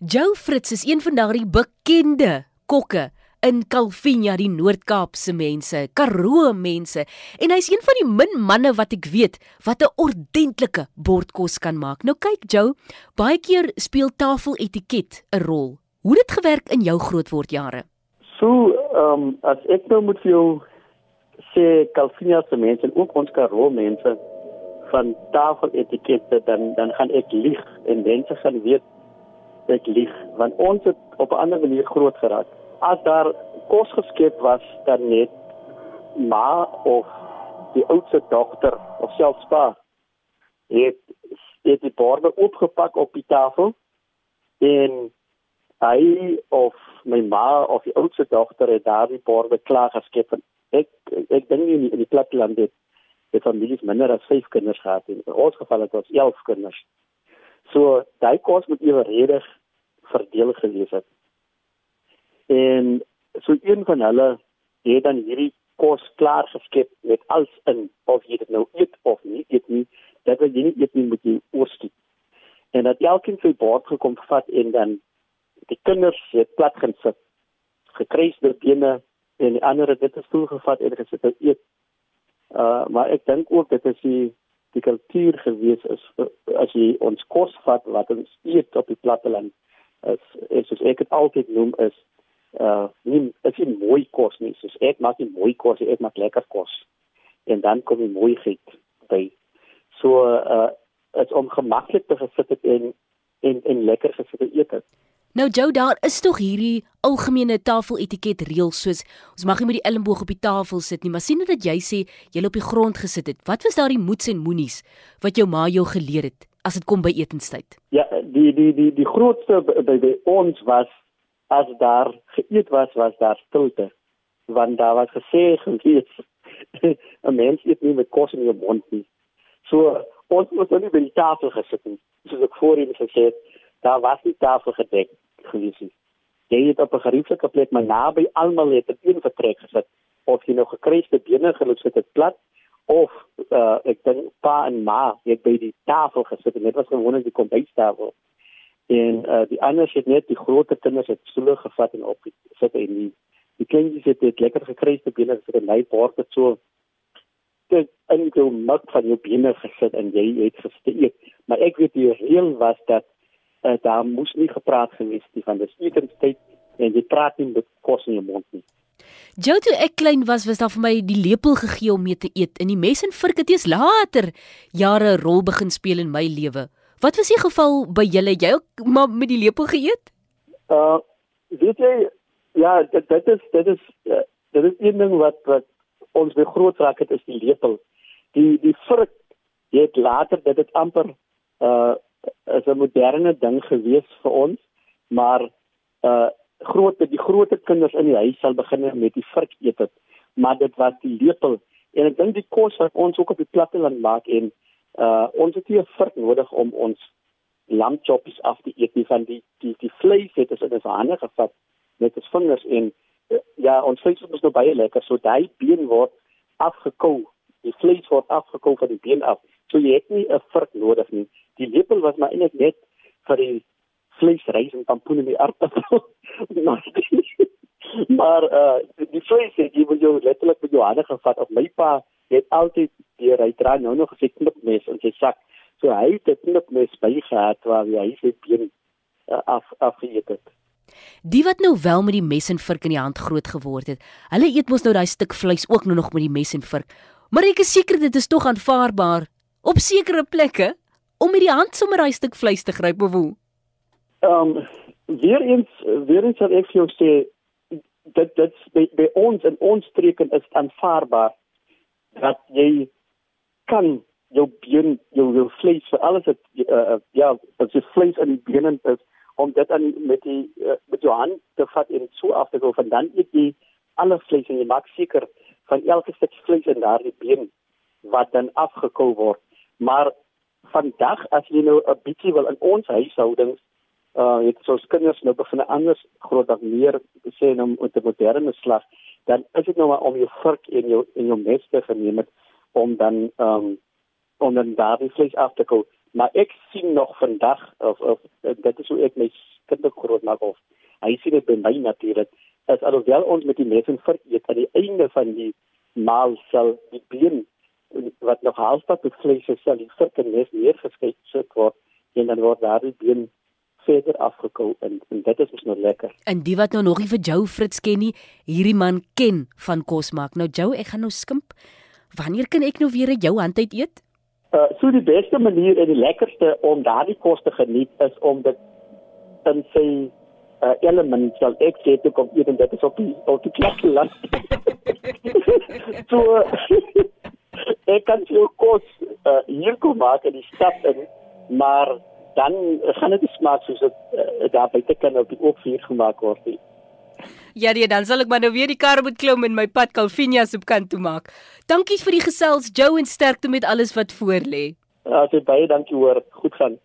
Joe Fritz is een van daardie bekende kokke in Calvinia, die Noord-Kaapse mense, Karoo mense, en hy's een van die min manne wat ek weet wat 'n ordentlike bordkos kan maak. Nou kyk Joe, baie keer speel tafeletiket 'n rol. Hoe het dit gewerk in jou grootwordjare? So, ehm um, as ek nou moet vir jou sê Calvinia se mense en ook ons Karoo mense van tafeletikette dan dan gaan ek lieg en mense gaan weet ek lieg want ons het op 'n ander manier groot geraak. As daar kos geskep was dan net ma of die oudste dogter of selfs pa het het die borde opgepak op die tafel en hy of my ma of die oudste dogter het daardie borde klaar geskep ek ek dink nie in die platteland het die families minder as 5 kinders gehad en in ons geval het ons 11 kinders. So daai kos moet eweredig verdeel gewees het. En so een van hulle het dan hierdie kos klaar geskep met alles in of jy dit nou eet of nie eet nie, dat jy nie eet nie met jy oorskiet. En dat elkeen sy bord gekom vat en dan die kinders het plat gaan sit. Gekruisde bene en die ander het dit stoel gevat en gesit en eet. Uh maar ek dink ook dit is die die kultuur gewees is as jy ons kos vat wat ons eet op die platteland is is soos ek dit altyd noem is uh nie is nie mooi kos nie soos ek maak nie mooi kos ek maak lekker kos. En dan kom die mooi geit by. So uh is om gemaklik te gesit het en en en lekker gesit te eet het. Nou Joe, daar is tog hierdie algemene tafeletiket reëls soos ons mag nie met die elmboog op die tafel sit nie, maar sien dat jy sê jy op die grond gesit het. Wat was daardie moets en moenies wat jou ma jou geleer het as dit kom by etenstyd? Ja, die die die die grootste by, by ons was as daar geëet was, was daar stilte. Want daar was gesê gewees 'n mens eet nie met kos in die mond nie. So ons moes nie by die tafel gesit nie. Soos ek voorheen gesê het, daar was nie tafel gedek gewees nie. Jy het op 'n gerieflike plek maar naby almal het 'n een vertrek gesit of jy nou gekruiste bene geloop het dit plat of uh, ek dink pa en ma het by die tafel gesit en dit was gewoonlik die kombuistafel. En uh, die anders het net die groot kinders het stoele gevat en op sit en die die kleintjies het dit lekker gekruiste bene gesit en my bord het so dit in jou mat van jou bene gesit en jy het gesteek. Maar ek weet die reël was dat uh, daar moes nie gepraat gewees nie van dis etenstyd en jy praat nie met kos in jou mond nie Jou toe ek klein was, was daar vir my die lepel gegee om mee te eet en die mes en vurk het eers later jare 'n rol begin speel in my lewe. Wat was die geval by julle? Jy ook maar met die lepel geëet? Uh weet jy ja, dit dit is dit is uh, dit is een ding wat wat ons weer groot raak het is die lepel. Die die vurk jy het later dit het amper uh is 'n moderne ding gewees vir ons, maar uh groot die groot kinders in die huis sal begin met die vurk eet het, maar dit was die lepel. En ek dink die kos wat ons ook op die platteland maak en uh ons het hier vurk nodig om ons lamchoppies af te eet nie van die die die vleis het as in 'n hande gevat met ons vingers en uh, ja ons vleis is nou baie lekker so daai been word afgekou die vleis word afgekou van die been af. So jy het nie 'n vurk nodig nie. Die lepel was maar eintlik net vir die vleis rys en pampoen in die aardappel maar uh die vleis het jy moet jou letterlik met jou hande gevat op my pa het altyd deur hy dra nou nog 'n knipmes in sy sak. So hy het 'n knipmes by gehad waar hy sy been uh, af afgeëet het. Die wat nou wel met die mes en vurk in die hand groot geword het. Hulle eet mos nou daai stuk vleis ook nou nog met die mes en vurk. Maar ek is seker dit is tog aanvaarbaar op sekere plekke om met die hand sommer daai stuk vleis te gryp of hoe. Ehm um, weer eens weer eens sal ek vir jou sê dit dit by, by ons en ons streken is aanvaarbaar dat jy kan jou been jou jou vlees vir alles wat uh, ja wat jy vlees in die bene is om dit dan met die uh, met jou hand te vat en so af te go van dan jy alle vlees en jy maak seker van elke stuk vlees in daardie been wat dan afgekou word. Maar vandag as jy nou 'n bietjie wil in ons huishoudings uh het so kinders nou begin anders groot dan meer sê nou met 'n moderne slag dan is dit nou maar om jou vurk en jou en jou mes te geneem het om dan um, om dan daardie vlees af te koop. Maar ek sien nog vandag of of dit is hoe ek my kinders groot maak of hy sien dit by my natuurlik as alhoewel ons met die mes en vark eet aan die einde van die maal sal die been wat nog halfpad met vlees is sal die vark en mes neergeskei word en dan word daar die been verder afgekou en, en dit is nou lekker. En die wat nou nog nie vir Jou Fritz ken nie, hierdie man ken van kos maak. Nou Jou, ek gaan nou skimp. Wanneer kan ek nou weer uit jou hand uit eet? Uh so die beste manier en die lekkerste om daardie kos te geniet is om dit in sy uh, element sal ek sê toe kom eet en dit is op die op die plek land. so ek kan jou kos uh, hier kom maak in die stad in, maar dan gaan dit smaak soos dit uh, daar buite kan op die oopvuur gemaak word. Nie. Ja, nee, dan sal ek maar nou weer die kar moet klim en my pad Calvinia se kant toe maak. Dankie vir die gesels, Joe en sterkte met alles wat voor lê. Ja, baie dankie hoor. Goed gaan.